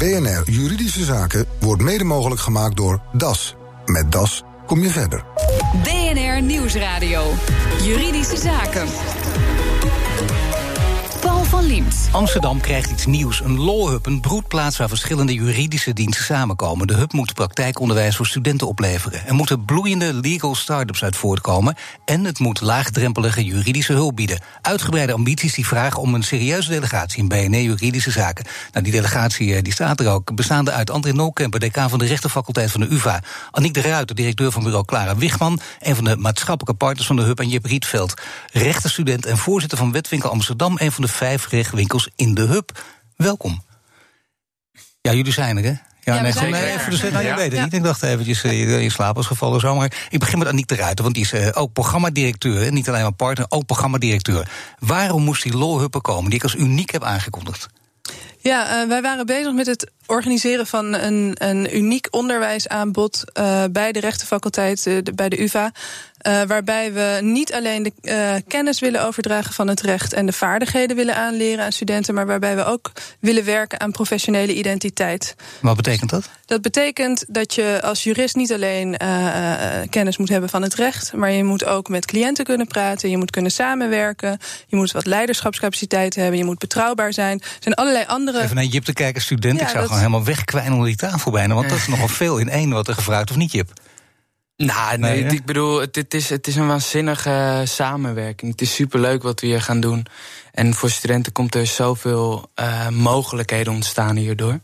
BNR Juridische Zaken wordt mede mogelijk gemaakt door DAS. Met DAS kom je verder. BNR Nieuwsradio. Juridische Zaken. Amsterdam krijgt iets nieuws. Een lawhub, een broedplaats waar verschillende juridische diensten samenkomen. De hub moet praktijkonderwijs voor studenten opleveren. Er moeten bloeiende legal start-ups uit voortkomen. En het moet laagdrempelige juridische hulp bieden. Uitgebreide ambities die vragen om een serieuze delegatie in BNE Juridische Zaken. Nou, die delegatie eh, die staat er ook. Bestaande uit André Nolkemper, decaan van de rechtenfaculteit van de UvA. Aniek de Ruiter, directeur van bureau Clara Wichman. Een van de maatschappelijke partners van de hub. En Jip Rietveld, rechtenstudent en voorzitter van Wetwinkel Amsterdam. Een van de vijf rechtwinkels in de hub. Welkom. Ja, jullie zijn er, hè? Ja, Ja, nee, zijn nee, even dus, nou, je weet het niet. Ik dacht eventjes, eh, je in slaap was gevallen zo. Maar ik begin met Aniek de Ruiter, want die is eh, ook programmadirecteur. Niet alleen maar partner, ook programmadirecteur. Waarom moest die lawhubber komen, die ik als uniek heb aangekondigd? Ja, eh, wij waren bezig met het organiseren van een, een uniek onderwijsaanbod eh, bij de rechtenfaculteit, eh, de- bij de UvA. waarbij we niet alleen de kennis willen overdragen van het recht en de vaardigheden willen aanleren aan studenten, maar waarbij we ook willen werken aan professionele identiteit. Wat betekent dat? Dat betekent dat je als jurist niet alleen kennis moet hebben van het recht, maar je moet ook met cliënten kunnen praten, je moet kunnen samenwerken, je moet wat leiderschapscapaciteit hebben, je moet betrouwbaar zijn. Er zijn allerlei andere. Even naar Jip te kijken, student. Ja, ik zou dat- gewoon helemaal wegkwijnen onder die tafel bijna. Want dat is nogal veel in één wat er gevraagd of niet, Jip. Nou, nee, ik bedoel, het, het is, het is een waanzinnige samenwerking. Het is superleuk wat we hier gaan doen. En voor studenten komt er zoveel eh, mogelijkheden ontstaan hierdoor.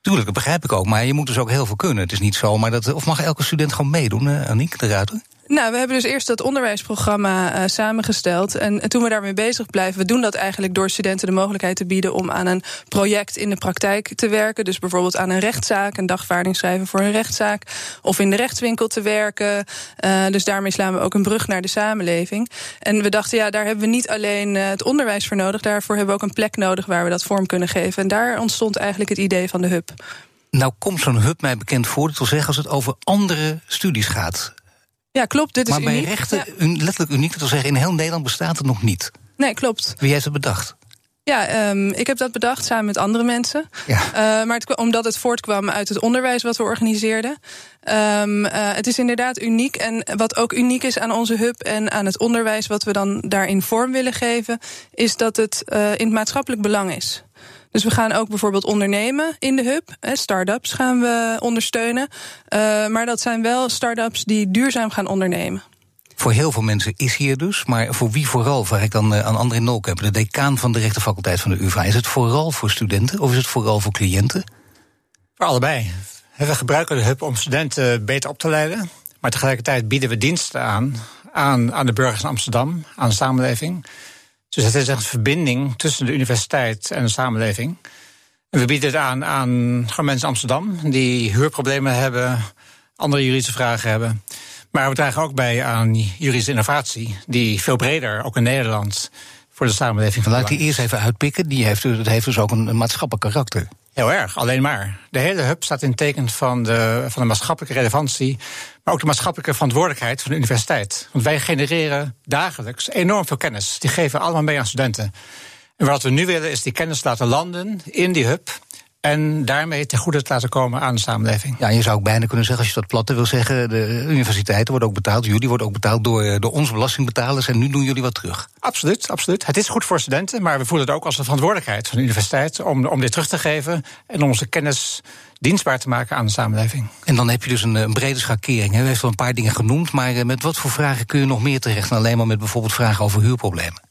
Tuurlijk, dat begrijp ik ook. Maar je moet dus ook heel veel kunnen. Het is niet zo, maar dat. Of mag elke student gewoon meedoen, eh, Aniek de Ruiter? Nou, we hebben dus eerst dat onderwijsprogramma eh, samengesteld. En, en toen we daarmee bezig blijven, we doen dat eigenlijk door studenten de mogelijkheid te bieden om aan een project in de praktijk te werken. Dus bijvoorbeeld aan een rechtszaak, een dagvaarding schrijven voor een rechtszaak. Of in de rechtswinkel te werken. Eh, dus daarmee slaan we ook een brug naar de samenleving. En we dachten, ja, daar hebben we niet alleen eh, het onderwijs voor nodig. Daarvoor hebben we ook een plek nodig waar we dat vorm kunnen geven. En daar ontstond eigenlijk het idee van de hub. Nou komt zo'n hub mij bekend voor. Dat wil zeggen als het over andere studies gaat. Ja, klopt. Dit is maar bij uniek. rechten, Ja. un- letterlijk uniek, dat wil zeggen in heel Nederland bestaat het nog niet. Nee, klopt. Wie heeft het bedacht? Ja, ehm, ik heb dat bedacht samen met andere mensen. Ja. Eh, maar het, omdat het voortkwam uit het onderwijs wat we organiseerden. Ehm, eh, het is inderdaad uniek. En wat ook uniek is aan onze hub en aan het onderwijs, wat we dan daarin vorm willen geven, is dat het eh, in het maatschappelijk belang is. Dus we gaan ook bijvoorbeeld ondernemen in de hub. Hè, start-ups gaan we ondersteunen. Eh, maar dat zijn wel start-ups die duurzaam gaan ondernemen. Voor heel veel mensen is hier dus, maar voor wie vooral? Vraag ik dan eh, aan André Nolkemper, de decaan van de rechtenfaculteit van de UvA. Is het vooral voor studenten of is het vooral voor cliënten? Voor allebei. We gebruiken de hub om studenten beter op te leiden. Maar tegelijkertijd bieden we diensten aan, aan aan de burgers in Amsterdam, aan de samenleving. Dus het is echt een verbinding tussen de universiteit en de samenleving. En we bieden het aan aan mensen in Amsterdam die huurproblemen hebben, andere juridische vragen hebben. Maar we dragen ook bij aan juridische innovatie, die veel breder, ook in Nederland, voor de samenleving van Laat ik die eerst even uitpikken. Die heeft, dus- dat heeft dus ook een maatschappelijk karakter. Heel erg, alleen maar. De hele hub staat in teken van de, van de maatschappelijke relevantie, maar ook de maatschappelijke verantwoordelijkheid van de universiteit. Want wij genereren dagelijks enorm veel kennis. Die geven we allemaal mee aan studenten. En wat we nu willen is die kennis laten landen in die hub en daarmee ten goede te laten komen aan de samenleving. Ja, je zou ook bijna kunnen zeggen, als je dat platte wil zeggen, de universiteiten worden ook betaald, jullie worden ook betaald door, eh, door onze belastingbetalers en nu doen jullie wat terug. Absoluut, absoluut. Het is goed voor studenten, maar we voelen het ook als een verantwoordelijkheid van de universiteit om, om dit terug te geven en onze kennis dienstbaar te maken aan de samenleving. En dan heb je dus een, een brede schakering. hè. U heeft wel een paar dingen genoemd, maar eh, met wat voor vragen kun je nog meer terecht dan alleen maar met bijvoorbeeld vragen over huurproblemen?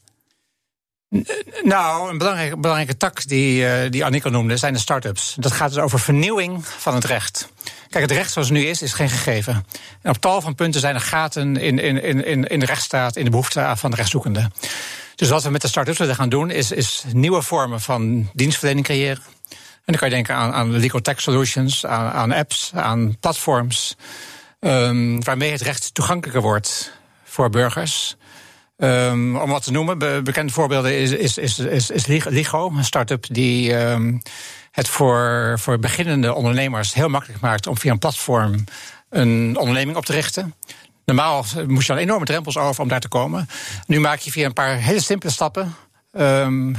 Nou, een belangrijke, belangrijke tak die, eh die noemde zijn de start-ups. Dat gaat dus over vernieuwing van het recht. Kijk, het recht zoals het nu is, is geen gegeven. En op tal van punten zijn er gaten in, in, in, in de rechtsstaat, in de behoefte van de rechtszoekende. Dus wat we met de start-ups willen gaan doen, is, is nieuwe vormen van dienstverlening creëren. En dan kan je denken aan, aan legal tech solutions, aan, aan apps, aan platforms. ehm, waarmee het recht toegankelijker wordt voor burgers. Um, om wat te noemen, be bekende voorbeelden is, is, is, is, is Ligo, een start-up die um, het voor, voor beginnende ondernemers heel makkelijk maakt om via een platform een onderneming op te richten. Normaal moest je al enorme drempels over om daar te komen. Nu maak je via een paar hele simpele stappen ehm,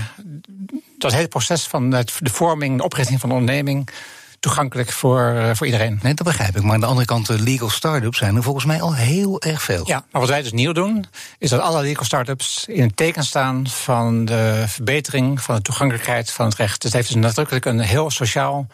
dat hele proces van het, de vorming, de oprichting van een onderneming toegankelijk voor, eh, voor iedereen. Nee, dat begrijp ik. Maar aan de andere kant, de legal start-ups zijn er volgens mij al heel erg veel. Ja, maar wat wij dus nieuw doen, is dat alle legal start-ups in het teken staan van de verbetering van de toegankelijkheid van het recht. Dus het heeft dus nadrukkelijk een heel sociaal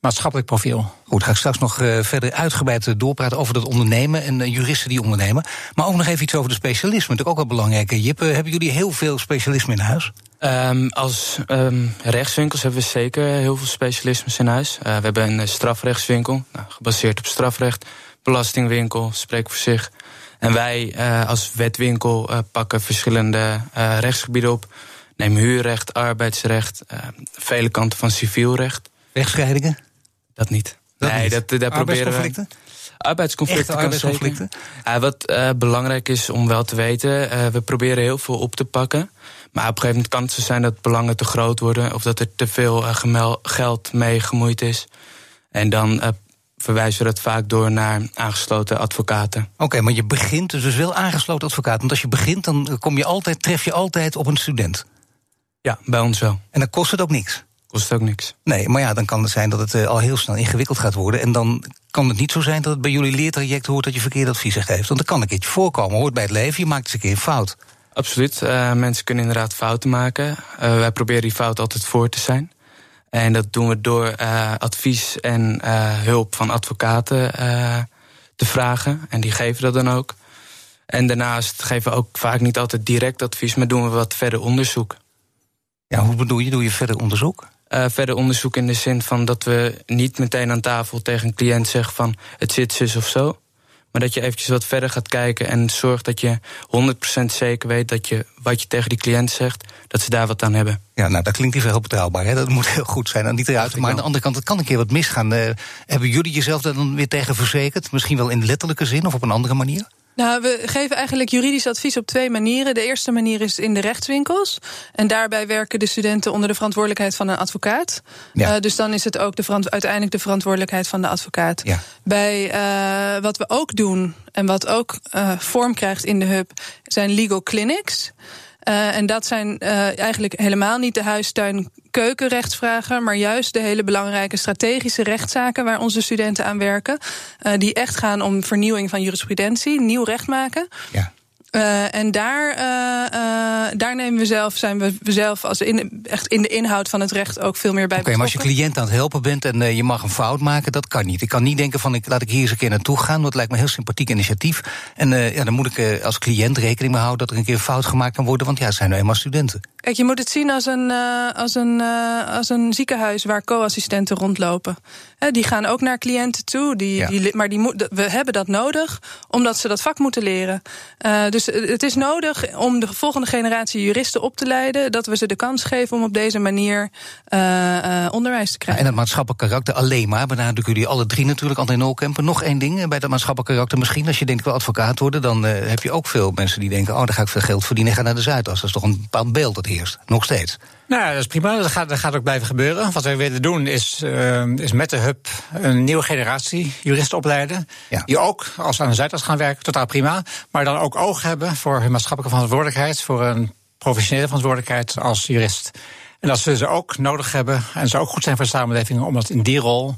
maatschappelijk profiel. Goed, ga ik straks nog uh, verder uitgebreid eh, doorpraten over dat ondernemen en juristen die ondernemen. Maar ook nog even iets over de specialisme. Natuurlijk ook wel belangrijk. Jip, hebben jullie heel veel specialisme in huis? Um, als um, rechtswinkels hebben we zeker heel veel specialismes in huis. we hebben een strafrechtswinkel, nou, gebaseerd op strafrecht. Belastingwinkel, spreek voor zich. En wij als wetwinkel pakken verschillende rechtsgebieden op. Neem huurrecht, arbeidsrecht, vele kanten van civielrecht. Rechtsscheidingen? Dat niet. Dat nee, niet. dat, daar proberen we. Arbeidsconflicten. Arbeidsconflicten? Ja, wat uh, belangrijk is om wel te weten, uh, we proberen heel veel op te pakken. Maar op een gegeven moment kan het zo zijn dat belangen te groot worden of dat er te veel uh, geld mee gemoeid is. En dan verwijzen we dat vaak door naar aangesloten advocaten. Oké, okay, maar je begint dus wel aangesloten advocaat. Want als je begint, dan kom je altijd, tref je altijd op een student. Ja, bij ons wel. En dan kost het ook niks. Kost ook niks. Nee, maar ja, dan kan het zijn dat het uh, al heel snel ingewikkeld gaat worden. En dan kan het niet zo zijn dat het bij jullie leertraject hoort dat je verkeerd advies geeft. Want dat kan een keertje voorkomen, hoort bij het leven, je maakt eens een keer een fout. Absoluut. Uh, mensen kunnen inderdaad fouten maken. Uh, wij proberen die fout altijd voor te zijn. En dat doen we door advies en hulp van advocaten te vragen. En die geven dat dan ook. En daarnaast geven we ook vaak niet altijd direct advies, maar doen we wat verder onderzoek. Ja, hoe bedoel je? Doe je verder onderzoek? Uh, verder onderzoek in de zin van dat we niet meteen aan tafel tegen een cliënt zeggen van het zit zus of zo. Maar dat je eventjes wat verder gaat kijken en zorgt dat je 100% zeker weet dat je wat je tegen die cliënt zegt, dat ze daar wat aan hebben. Ja, nou dat klinkt niet heel betrouwbaar. Hè? Dat moet heel goed zijn. En niet eruit. Maar aan de andere kant, het kan een keer wat misgaan. Uh, hebben jullie jezelf daar dan weer tegen verzekerd? Misschien wel in letterlijke zin of op een andere manier? Nou, we geven eigenlijk juridisch advies op twee manieren. De eerste manier is in de rechtswinkels. En daarbij werken de studenten onder de verantwoordelijkheid van een advocaat. Ja. Uh, dus dan is het ook de uiteindelijk de verantwoordelijkheid van de advocaat. Ja. Bij uh, wat we ook doen en wat ook uh, vorm krijgt in de hub zijn legal clinics. Uh, en dat zijn uh, eigenlijk helemaal niet de huistuin keukenrechtsvragen, maar juist de hele belangrijke strategische rechtszaken waar onze studenten aan werken. Uh, die echt gaan om vernieuwing van jurisprudentie, nieuw recht maken. Ja. Uh, en daar, uh, uh, daar nemen we zelf, zijn we zelf als in, echt in de inhoud van het recht ook veel meer bij. Oké, okay, maar als je cliënt aan het helpen bent en je mag een fout maken, dat kan niet. Ik kan niet denken van ik laat ik hier eens een keer naartoe gaan, dat lijkt me een heel sympathiek initiatief. En ja, dan moet ik als cliënt rekening mee houden dat er een keer fout gemaakt kan worden, want ja, het zijn nou eenmaal studenten. Kijk, je moet het zien als een, als een, als een ziekenhuis waar co-assistenten rondlopen. He, die gaan ook naar cliënten toe, die, ja. die, maar die, we hebben dat nodig omdat ze dat vak moeten leren. dus het is nodig om de volgende generatie juristen op te leiden, dat we ze de kans geven om op deze manier uh, uh, onderwijs te krijgen. En het maatschappelijk karakter alleen maar, benadrukken jullie alle drie natuurlijk, André Nolkemper. Nog één ding bij dat maatschappelijk karakter. Misschien als je denkt, ik wil advocaat worden, dan uh, heb je ook veel mensen die denken, oh, dan ga ik veel geld verdienen en ga naar de Zuidas. Dat is toch een bepaald beeld dat heerst, nog steeds. Nou, dat is prima. Dat gaat, dat gaat ook blijven gebeuren. Wat wij willen doen is, uh, is met de hub een nieuwe generatie juristen opleiden. Ja. Die ook, als ze aan de Zuidas gaan werken, totaal prima. Maar dan ook oog hebben voor hun maatschappelijke verantwoordelijkheid. Voor een professionele verantwoordelijkheid als jurist. En dat ze ze ook nodig hebben. En ze ook goed zijn voor de samenleving om dat in die rol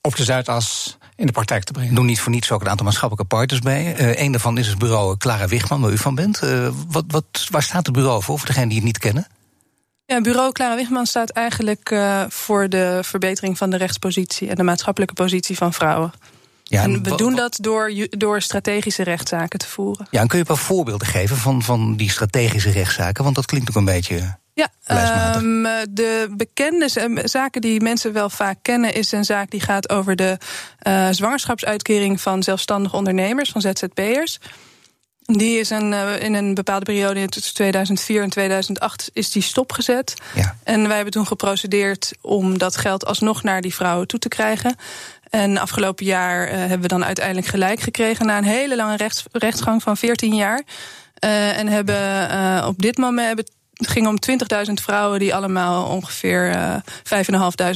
op de Zuidas in de praktijk te brengen. Doen niet voor niets ook een aantal maatschappelijke partners bij. Uh, een daarvan is het bureau Clara Wichman, waar u van bent. Uh, wat, wat, waar staat het bureau voor, voor degenen die het niet kennen? Ja, bureau Clara Wichman staat eigenlijk uh, voor de verbetering van de rechtspositie en de maatschappelijke positie van vrouwen. Ja, en we doen dat door, door strategische rechtszaken te voeren. Ja, en kun je een paar voorbeelden geven van, van die strategische rechtszaken? Want dat klinkt ook een beetje. Ja, um, de bekende zaken die mensen wel vaak kennen, is een zaak die gaat over de uh, zwangerschapsuitkering van zelfstandige ondernemers, van ZZP'ers. Die is een, in een bepaalde periode tussen 2004 en 2008 is die stopgezet. Ja. En wij hebben toen geprocedeerd om dat geld alsnog naar die vrouwen toe te krijgen. En afgelopen jaar uh, hebben we dan uiteindelijk gelijk gekregen na een hele lange rechts, rechtsgang van 14 jaar. Uh, en hebben uh, op dit moment hebben het ging om 20.000 vrouwen die allemaal ongeveer uh,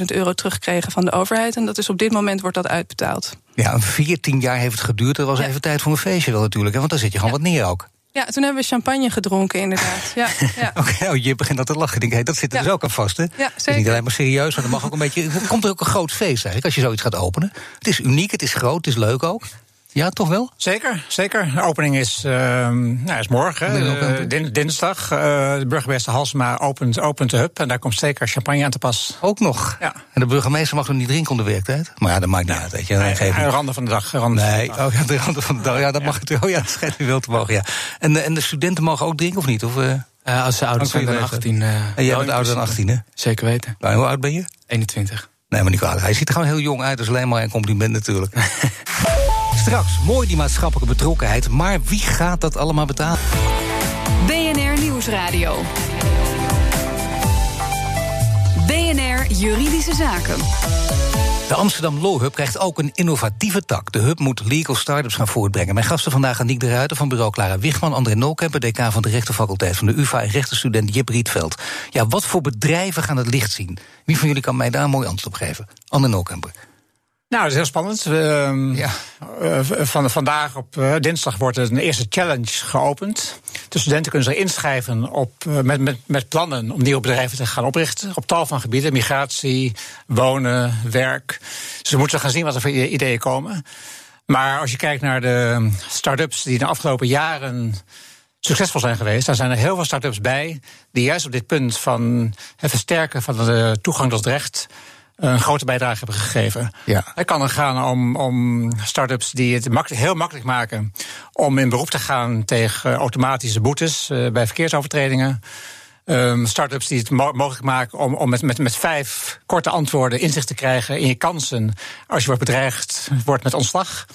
5.500 euro terugkregen van de overheid. En dat is op dit moment wordt dat uitbetaald. Ja, 14 jaar heeft het geduurd. Er was ja. even tijd voor een feestje wel natuurlijk. Want dan zit je gewoon ja. wat neer ook. Ja, toen hebben we champagne gedronken, inderdaad. Ja, ja. Oké, oh, je begint al te lachen. Ik denk, hey, dat zit er Ja. dus ook aan vast, hè? Ja, Het is zeker. niet alleen maar serieus, maar er mag ook een beetje... Er komt er ook een groot feest eigenlijk, als je zoiets gaat openen. Het is uniek, het is groot, het is leuk ook. Ja, toch wel? Zeker, zeker. De opening is, ehm, nou, is morgen, eh, din- dinsdag. Eh, de burgemeester Halsema opent, opent de hub en daar komt zeker champagne aan te pas. Ook nog. Ja. En de burgemeester mag nog niet drinken onder werktijd. Maar ja, dat maakt niet uit, weet je. Nee, geef je- aan de randen van de dag. randen van de Nee, dag. oh ja, de randen van de dag. Ja, dat mag het wel. Ja, dat schijnt nu wel te mogen, ja. En, de- en de studenten mogen ook drinken, of niet? Of, eh, Eh, als ze ouder zijn dan weten. 18. eh, en jij bent ouder dan in 18, hè? Zeker weten. Nou, hoe oud ben je? 21. Nee, maar niet kwalijk. Hij ziet er gewoon heel jong uit, dus alleen maar een compliment natuurlijk. Straks, mooi die maatschappelijke betrokkenheid. Maar wie gaat dat allemaal betalen? BNR Nieuwsradio. BNR Juridische Zaken. De Amsterdam Law Hub krijgt ook een innovatieve tak. De hub moet legal startups gaan voortbrengen. Mijn gasten vandaag Aniek de Ruiter van bureau Clara Wichman... André Nolkemper, decaan van de rechtenfaculteit van de UvA... en rechtenstudent Jip Rietveld. Ja, wat voor bedrijven gaan het licht zien? Wie van jullie kan mij daar een mooi antwoord op geven? André Nolkemper. Nou, dat is heel spannend. Ehm, Ja. eh, van, vandaag op eh, dinsdag wordt een eerste challenge geopend. De studenten kunnen zich inschrijven op, eh, met, met, met plannen om nieuwe bedrijven te gaan oprichten. Op tal van gebieden: migratie, wonen, werk. Dus we moeten gaan zien wat er voor ideeën komen. Maar als je kijkt naar de start-ups die de afgelopen jaren succesvol zijn geweest, dan zijn er heel veel start-ups bij die juist op dit punt van het versterken van de toegang tot recht een grote bijdrage hebben gegeven. Ja. Het kan dan gaan om, om start-ups die het heel makkelijk maken om in beroep te gaan tegen automatische boetes eh, bij verkeersovertredingen. Ehm start-ups die het mo- mogelijk maken om, om met, met, met vijf korte antwoorden inzicht te krijgen in je kansen als je wordt bedreigd wordt met ontslag.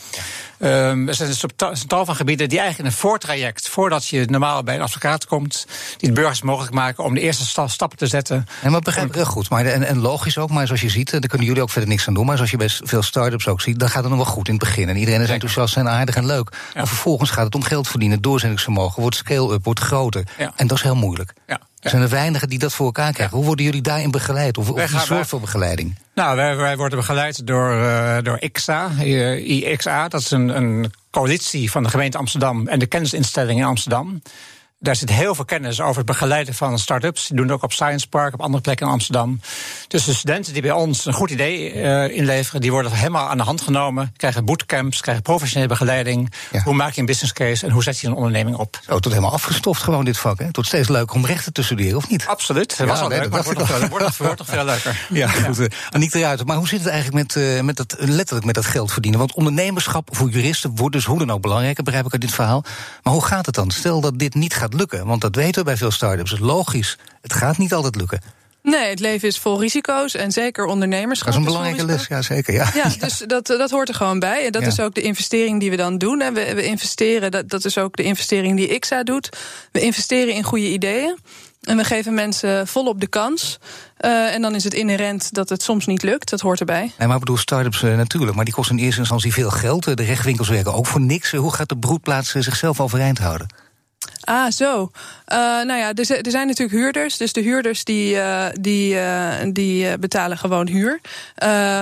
Ehm, er zijn een tal van gebieden die eigenlijk in een voortraject, voordat je normaal bij een advocaat komt, die het burgers mogelijk maken om de eerste sta- stappen te zetten. En maar begrijp ik heel goed. Maar, en, en logisch ook, maar zoals je ziet, eh, daar kunnen jullie ook verder niks aan doen. Maar zoals je bij veel start-ups ook ziet, dan gaat het nog wel goed in het begin. En iedereen is enthousiast en aardig en leuk. Maar vervolgens gaat het om geld verdienen, doorzettingsvermogen, wordt scale-up, wordt groter. Ja. En dat is heel moeilijk. Ja. Er zijn er weinigen die dat voor elkaar krijgen. Hoe worden jullie daarin begeleid? Of, of gaan- zorgt voor begeleiding? Nou, wij, worden begeleid door, eh, door IXA. IXA, dat is een, een coalitie van de gemeente Amsterdam en de kennisinstellingen in Amsterdam. Daar zit heel veel kennis over het begeleiden van start-ups. Die doen het ook op Science Park, op andere plekken in Amsterdam. Dus de studenten die bij ons een goed idee eh, inleveren, die worden helemaal aan de hand genomen. Krijgen bootcamps, krijgen professionele begeleiding. Ja. Hoe maak je een business case en hoe zet je een onderneming op? Zo, tot helemaal afgestoft gewoon dit vak. Hè? Wordt steeds leuker om rechten te studeren, of niet? Absoluut. Dat was al nee, leuk, dat maar het dacht wordt nog, veel- wordt nog, wordt nog veel leuker. Ja, goed. eh, Aniek eruit. Maar hoe zit het eigenlijk met, eh, met dat, letterlijk met dat geld verdienen? Want ondernemerschap voor juristen wordt dus hoe dan ook belangrijker, begrijp ik uit dit verhaal. Maar hoe gaat het dan? Stel dat dit niet gaat lukken, want dat weten we bij veel start-ups. Logisch, het gaat niet altijd lukken. Nee, het leven is vol risico's en zeker ondernemerschap. Dat is een vol belangrijke les, ja zeker. Ja. Ja, dus dat, dat hoort er gewoon bij. En dat Ja. is ook de investering die we dan doen. We, we investeren, dat, dat is ook de investering die IXA doet. We investeren in goede ideeën. En we geven mensen volop de kans. Eh, en dan is het inherent dat het soms niet lukt. Dat hoort erbij. Nee, maar ik bedoel, start-ups eh, natuurlijk, maar die kosten in eerste instantie veel geld. Eh, De rechtwinkels werken ook voor niks. Eh, Hoe gaat de broedplaats eh, zichzelf overeind houden? Ah, zo. Eh, nou ja, er, er zijn natuurlijk huurders. Dus de huurders die, eh, die, eh, die betalen gewoon huur.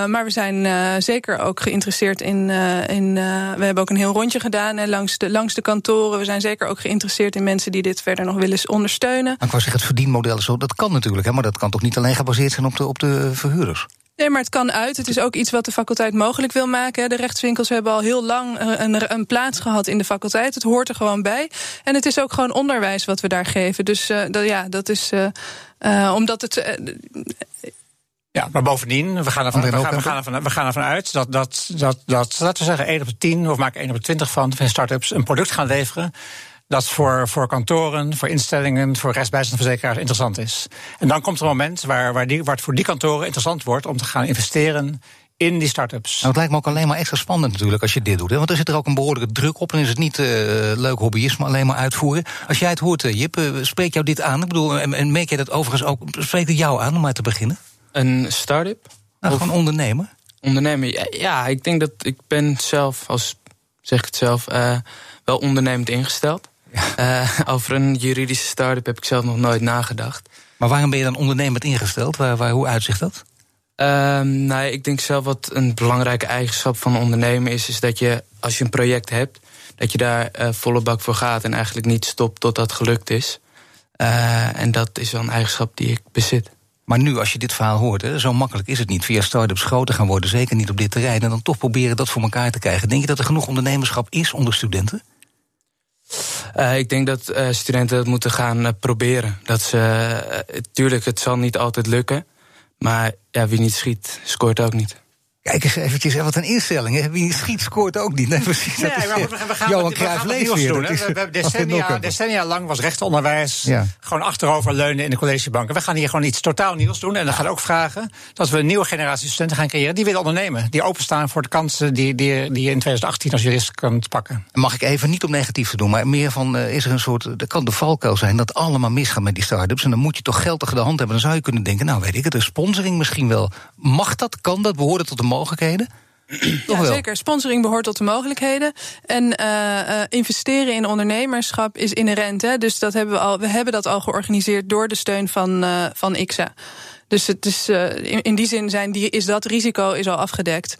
Maar we zijn zeker ook geïnteresseerd in. in we hebben ook een heel rondje gedaan hè, langs, de, langs de kantoren. We zijn zeker ook geïnteresseerd in mensen die dit verder nog willen ondersteunen. Maar ik wou zeggen, het verdienmodel zo, dat kan natuurlijk, hè, maar dat kan toch niet alleen gebaseerd zijn op de, op de verhuurders? Nee, maar het kan uit. Het is ook iets wat de faculteit mogelijk wil maken. hè. De rechtswinkels hebben al heel lang eh, een, een plaats gehad in de faculteit. Het hoort er gewoon bij. En het is ook gewoon onderwijs wat we daar geven. Dus eh, dat, ja, dat is. eh, eh, omdat het. Ja, maar bovendien, we gaan ervan, we gaan, we gaan ervan, we gaan ervan uit dat, dat, dat, dat, laten we zeggen, 1 op de 10 of maak 1 op de 20 van, van start-ups een product gaan leveren. Dat voor, voor kantoren, voor instellingen, voor rechtsbijstandverzekeraars interessant is. En dan komt er een moment waar, waar, die, waar het voor die kantoren interessant wordt om te gaan investeren in die start-ups. Nou, het lijkt me ook alleen maar extra spannend natuurlijk als je dit doet. Hè? Want er zit er ook een behoorlijke druk op. En is het niet eh, leuk hobbyisme alleen maar uitvoeren. Als jij het hoort, eh, Jip, eh, spreekt jou dit aan? Ik bedoel, en, en merk jij dat overigens ook? Spreekt het jou aan om maar te beginnen? Een start-up? Nou, Of- gewoon ondernemen? Ondernemer? Ja, ja, ik denk dat ik ben zelf, als zeg ik het zelf, eh, wel ondernemend ingesteld. Eh, over een juridische start-up heb ik zelf nog nooit nagedacht. Maar waarom ben je dan ondernemend ingesteld? Waar, waar, hoe uitzicht dat? Ehm, nee, ik denk zelf wat een belangrijke eigenschap van een ondernemer is, is dat je als je een project hebt, dat je daar volle bak voor gaat en eigenlijk niet stopt tot dat gelukt is. en dat is wel een eigenschap die ik bezit. Maar nu, als je dit verhaal hoort, hè, zo makkelijk is het niet. Via start-ups groter gaan worden, zeker niet op dit terrein. En dan toch proberen dat voor elkaar te krijgen. Denk je dat er genoeg ondernemerschap is onder studenten? Uh, ik denk dat uh, studenten dat moeten gaan uh, proberen. Dat ze, tuurlijk, het zal niet altijd lukken. Maar ja, wie niet schiet, scoort ook niet. Kijk eens eventjes, wat een instelling. Hè? Wie schiet scoort ook niet. Nee, precies. Nee, maar goed, we gaan, Johan Cruijff leeft weer. Doen, we, we hebben decennia, decennia lang was rechtsonderwijs ja. gewoon achterover leunen in de collegebanken. We gaan hier gewoon iets totaal nieuws doen. En dan gaan ook vragen dat we een nieuwe generatie studenten gaan creëren... die willen ondernemen, die openstaan voor de kansen... die, die, die je in 2018 als jurist kunt pakken. Mag ik even niet om negatief te doen, maar meer van... Uh, is er een soort, er kan de valkuil zijn dat allemaal misgaat met die start-ups... en dan moet je toch geld tegen de hand hebben. Dan zou je kunnen denken, nou weet ik het, de sponsoring misschien wel. Mag dat, kan dat, behoort het tot de mogelijkheden? Ja, zeker. Sponsoring behoort tot de mogelijkheden. En uh, uh, investeren in ondernemerschap is inherent. Hè? Dus dat hebben we, al, we hebben dat al georganiseerd door de steun van, uh, van IXA. Dus het is, in, in, die zin zijn die, is dat risico is al afgedekt.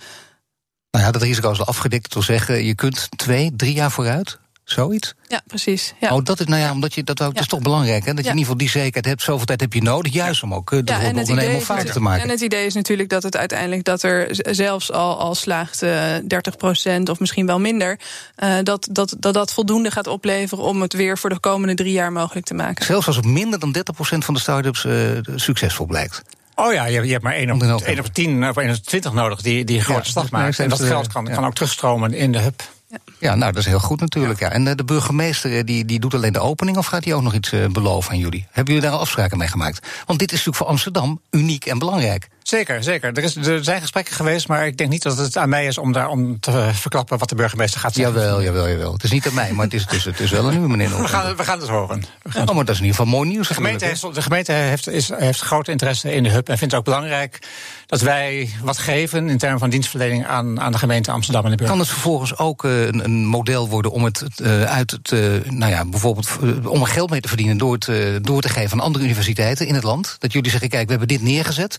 Nou ja, dat risico is al afgedekt. Dat wil zeggen, je kunt twee, drie jaar vooruit. Zoiets? Ja, precies. Ja. Oh, dat is, nou ja, omdat je dat ook, dat is toch belangrijk, hè? Dat je in ieder geval die zekerheid hebt. Zoveel tijd heb je nodig, juist om ook uh, de ja, ondernemer vaardig te maken. En het idee is natuurlijk dat het uiteindelijk dat er zelfs al, al slaagt uh, 30% of misschien wel minder, uh, dat, dat, dat dat voldoende gaat opleveren om het weer voor de komende drie jaar mogelijk te maken. Zelfs als het minder dan 30% van de start-ups uh, succesvol blijkt. Oh ja, je, je hebt maar één op, 1 op 10 of 1 op 20 nodig die, die een grote ja, stap maakt. En dat geld kan, kan ook terugstromen in de hub. Ja. nou, dat is heel goed natuurlijk. Ja. En uh, de burgemeester eh, die, die doet alleen de opening... of gaat hij ook nog iets uh, beloven aan jullie? Hebben jullie daar afspraken mee gemaakt? Want dit is natuurlijk voor Amsterdam uniek en belangrijk. Zeker, zeker. Er, is, er zijn gesprekken geweest, maar ik denk niet dat het aan mij is om daar om te verklappen wat de burgemeester gaat zeggen. Jawel, jawel, jawel. Het is niet aan mij, maar het is, het is, het is wel aan u, meneer. We gaan, we gaan het horen. Ja, oh, maar dat is in ieder geval mooi nieuws. De gemeente, heeft, de gemeente heeft, is, heeft groot interesse in de hub en vindt het ook belangrijk dat wij wat geven in termen van dienstverlening aan, aan de gemeente Amsterdam en de burger. Kan het vervolgens ook uh, een, een, model worden om het uh, uit het, uh, nou ja, bijvoorbeeld om er geld mee te verdienen door het door te geven aan andere universiteiten in het land? Dat jullie zeggen, kijk, we hebben dit neergezet.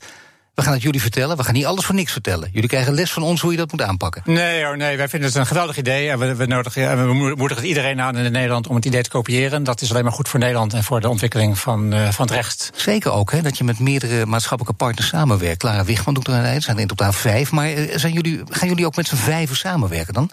We gaan het jullie vertellen. We gaan niet alles voor niks vertellen. Jullie krijgen les van ons hoe je dat moet aanpakken. Nee hoor, nee. Wij vinden het een geweldig idee. En we, we, nodigen, we moedigen iedereen aan in Nederland om het idee te kopiëren. Dat is alleen maar goed voor Nederland en voor de ontwikkeling van, uh, van het recht. Zeker ook, hè, dat je met meerdere maatschappelijke partners samenwerkt. Clara Wichman doet er een eind, zijn er in totaal vijf. Maar uh, zijn jullie, gaan jullie ook met z'n vijven samenwerken dan?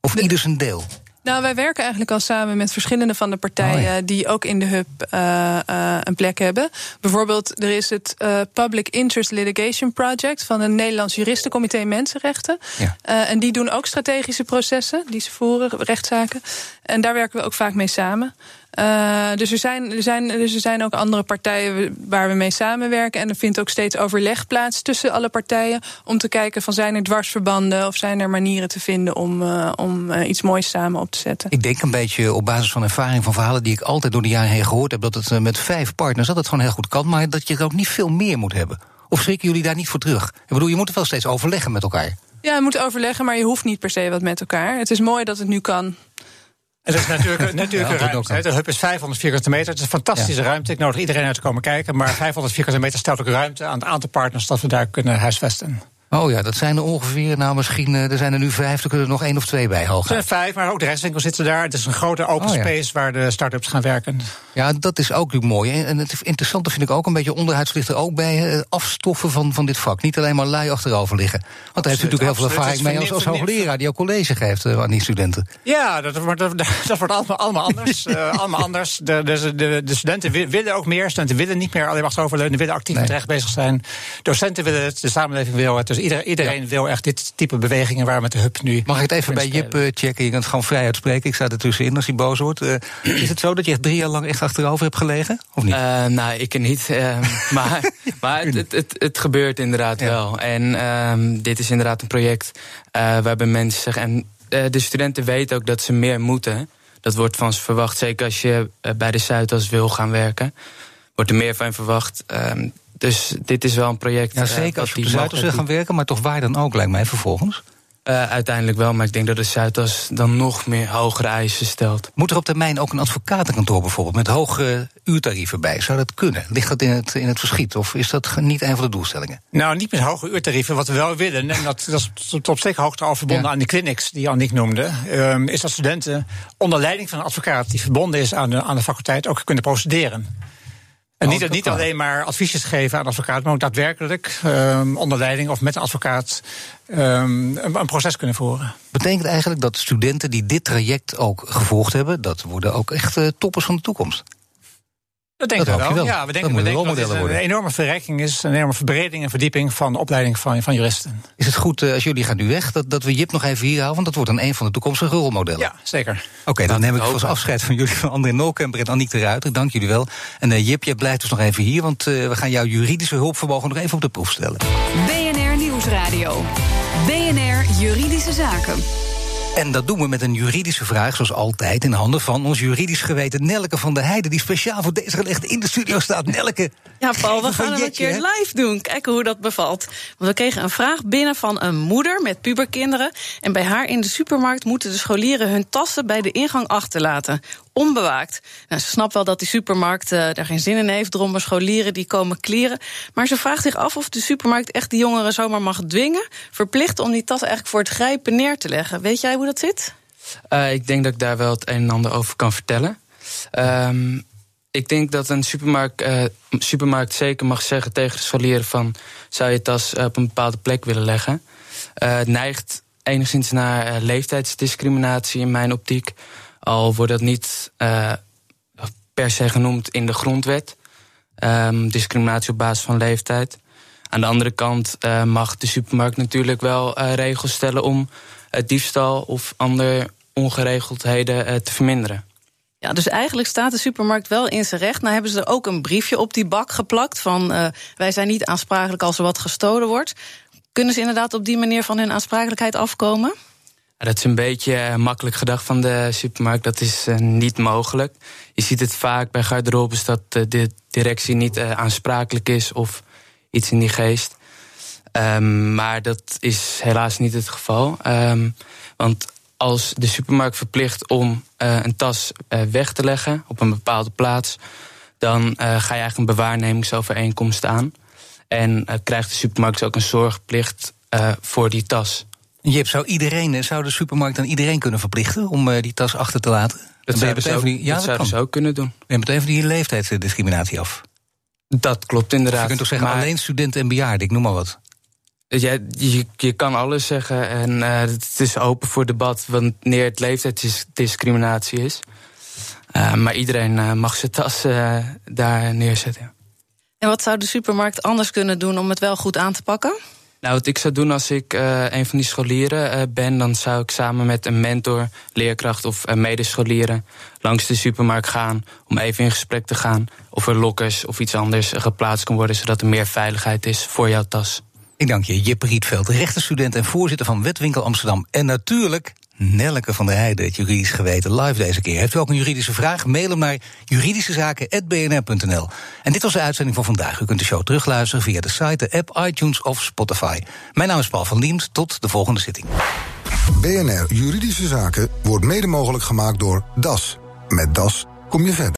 Of ieder zijn deel? Nou, wij werken eigenlijk al samen met verschillende van de partijen oh die ook in de hub uh, uh, een plek hebben. Bijvoorbeeld, er is het uh, Public Interest Litigation Project van het Nederlands Juristencomité Mensenrechten. Ja. en die doen ook strategische processen die ze voeren, rechtszaken. En daar werken we ook vaak mee samen. Uh, dus, er zijn, er, zijn, dus er zijn ook andere partijen waar we mee samenwerken. En er vindt ook steeds overleg plaats tussen alle partijen. Om te kijken van zijn er dwarsverbanden of zijn er manieren te vinden om, uh, om uh, iets moois samen op te zetten. Ik denk een beetje op basis van ervaring van verhalen die ik altijd door de jaren heen gehoord heb. Dat het met vijf partners dat het gewoon heel goed kan. Maar dat je er ook niet veel meer moet hebben. Of schrikken jullie daar niet voor terug? Ik bedoel, je moet er wel steeds overleggen met elkaar. Ja, je moet overleggen, maar je hoeft niet per se wat met elkaar. Het is mooi dat het nu kan. En dat is natuurlijk, natuurlijk ja, ruimte. De hub is 500 vierkante meter. Het is een fantastische ja. ruimte. Ik nodig iedereen uit te komen kijken. Maar 500 vierkante meter stelt ook ruimte aan het aantal partners dat we daar kunnen huisvesten. Oh ja, dat zijn er ongeveer, nou misschien, er zijn er nu vijf, er kunnen er nog één of twee bij hoog. Er zijn vijf, maar ook de restwinkels zitten daar. Het is een grote open oh, ja. space waar de start-ups gaan werken. Ja, dat is ook mooi. En het interessante vind ik ook een beetje, onderhuids ligt er ook bij, afstoffen van, van dit vak. Niet alleen maar lui achterover liggen. Want daar heeft u natuurlijk heel veel ervaring mee als, als hoogleraar die ook college geeft aan die studenten. Ja, dat wordt, dat, dat wordt allemaal, allemaal anders. uh, allemaal anders. De, de, de, de, studenten willen ook meer. Studenten willen niet meer alleen maar achteroverleunen, willen actief nee. met recht bezig zijn. Docenten willen het, de samenleving wil het. Dus iedereen, iedereen ja. wil echt dit type bewegingen waar met de hub nu. Mag ik het even bij Jip uh, checken? Je kunt het gewoon vrij uitspreken. Ik sta er tussenin als hij boos wordt. Uh, is het zo dat je echt drie jaar lang echt achterover hebt gelegen? Of niet? Uh, nou, ik niet. maar maar het, het, het, het, gebeurt inderdaad ja. wel. En um, dit is inderdaad een project waarbij mensen. En de studenten weten ook dat ze meer moeten. Dat wordt van ze verwacht. Zeker als je bij de Zuidas wil gaan werken. Wordt er meer van verwacht. Um, dus dit is wel een project. Ja, zeker als je op de Zuidas wil gaan werken, maar toch waar dan ook, lijkt mij vervolgens. Uh, uiteindelijk wel, maar ik denk dat de Zuidas dan nog meer hogere eisen stelt. Moet er op termijn ook een advocatenkantoor bijvoorbeeld met hogere uurtarieven bij? Zou dat kunnen? Ligt dat in het, in het verschiet of is dat niet een van de doelstellingen? Nou, niet met hoge uurtarieven. Wat we wel willen, en dat, dat is tot op zekere hoogte al verbonden aan die clinics die Annick noemde, um, is dat studenten onder leiding van een advocaat die verbonden is aan de, aan de faculteit ook kunnen procederen. En niet, niet alleen maar adviesjes geven aan advocaat, maar ook daadwerkelijk um, onder leiding of met een advocaat um, een, een, proces kunnen voeren. Betekent eigenlijk dat studenten die dit traject ook gevolgd hebben, dat worden ook echt uh, toppers van de toekomst? Dat denk ik wel. wel. Ja, we denken, dat, we denken dat het een enorme verrijking is, een enorme verbreding en verdieping van de opleiding van, van juristen. Is het goed, uh, als jullie gaan nu weg, dat, dat we Jip nog even hier houden? Want dat wordt dan een van de toekomstige rolmodellen. Ja, zeker. Oké, okay, dan neem ik als afscheid van jullie van André Nolkemper en Aniek de Ruiter. Dank jullie wel. En uh, Jip, je blijft dus nog even hier, want uh, we gaan jouw juridische hulpvermogen nog even op de proef stellen. BNR Nieuwsradio. BNR Juridische Zaken. En dat doen we met een juridische vraag, zoals altijd, in handen van ons juridisch geweten Nelke van der Heijden, die speciaal voor deze gelegd in de studio staat. Nelke. Ja, Paul, we gaan hem een keer live doen. Kijken hoe dat bevalt. Want we kregen een vraag binnen van een moeder met puberkinderen. En bij haar in de supermarkt moeten de scholieren hun tassen bij de ingang achterlaten onbewaakt. Nou, ze snapt wel dat die supermarkt uh, daar geen zin in heeft. Dromme scholieren die komen klieren. Maar ze vraagt zich af of de supermarkt echt die jongeren zomaar mag dwingen. Verplicht om die tas eigenlijk voor het grijpen neer te leggen. Weet jij hoe dat zit? Uh, ik denk dat ik daar wel het een en ander over kan vertellen. Um, ik denk dat een supermarkt, uh, supermarkt zeker mag zeggen tegen de scholieren van... zou je tas op een bepaalde plek willen leggen? het neigt enigszins naar leeftijdsdiscriminatie in mijn optiek. Al wordt dat niet uh, per se genoemd in de grondwet. Um, discriminatie op basis van leeftijd. Aan de andere kant uh, mag de supermarkt natuurlijk wel uh, regels stellen om het diefstal of andere ongeregeldheden te verminderen. Ja, dus eigenlijk staat de supermarkt wel in zijn recht. Nou hebben ze er ook een briefje op die bak geplakt van wij zijn niet aansprakelijk als er wat gestolen wordt. Kunnen ze inderdaad op die manier van hun aansprakelijkheid afkomen? Dat is een beetje eh, makkelijk gedacht van de supermarkt. Dat is uh, niet mogelijk. Je ziet het vaak bij garderobes dat de directie niet aansprakelijk is of iets in die geest. Um, maar dat is helaas niet het geval. Um, want als de supermarkt verplicht om een tas weg te leggen op een bepaalde plaats, dan ga je eigenlijk een bewaarnemingsovereenkomst aan. En krijgt de supermarkt ook een zorgplicht voor die tas. Jip, zou, iedereen, zou de supermarkt dan iedereen kunnen verplichten om uh, die tas achter te laten? Dat zouden ze, ook, ja, dat zouden ze ook kunnen doen. Ben meteen van die leeftijdsdiscriminatie af? Dat klopt inderdaad. je kunt toch zeggen, alleen studenten en bejaarden, ik noem maar wat. Ja, je, je kan alles zeggen en uh, het is open voor debat wanneer het leeftijdsdiscriminatie is. Uh, maar iedereen mag zijn tas daar neerzetten. En wat zou de supermarkt anders kunnen doen om het wel goed aan te pakken? Nou, wat ik zou doen als ik uh, een van die scholieren uh, ben, dan zou ik samen met een mentor, leerkracht of uh, medescholieren langs de supermarkt gaan om even in gesprek te gaan of er lokkers of iets anders geplaatst kan worden, zodat er meer veiligheid is voor jouw tas. Ik dank je, Jip Rietveld, rechtenstudent en voorzitter van Wetwinkel Amsterdam. En natuurlijk Nelleke van der Heijden, het juridisch geweten, live deze keer. Heeft u ook een juridische vraag? Mail hem naar juridischezaken.bnr.nl. En dit was de uitzending van vandaag. U kunt de show terugluisteren via de site, de app, iTunes of Spotify. Mijn naam is Paul van Liemt. Tot de volgende zitting. BNR Juridische Zaken wordt mede mogelijk gemaakt door DAS. Met DAS kom je verder.